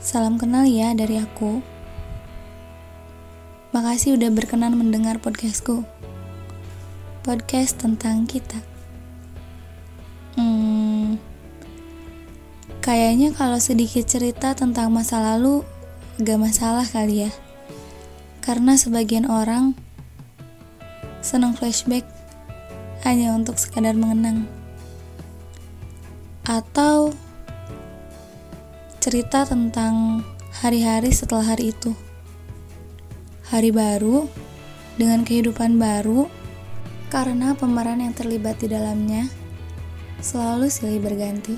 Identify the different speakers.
Speaker 1: Salam kenal ya dari aku. Makasih udah berkenan mendengar podcastku. Podcast tentang kita. Hmm, kayaknya kalau sedikit cerita tentang masa lalu gak masalah kali ya. Karena sebagian orang senang flashback hanya untuk sekadar mengenang. Atau cerita tentang hari-hari setelah hari itu. Hari baru dengan kehidupan baru karena pemeran yang terlibat di dalamnya selalu silih berganti.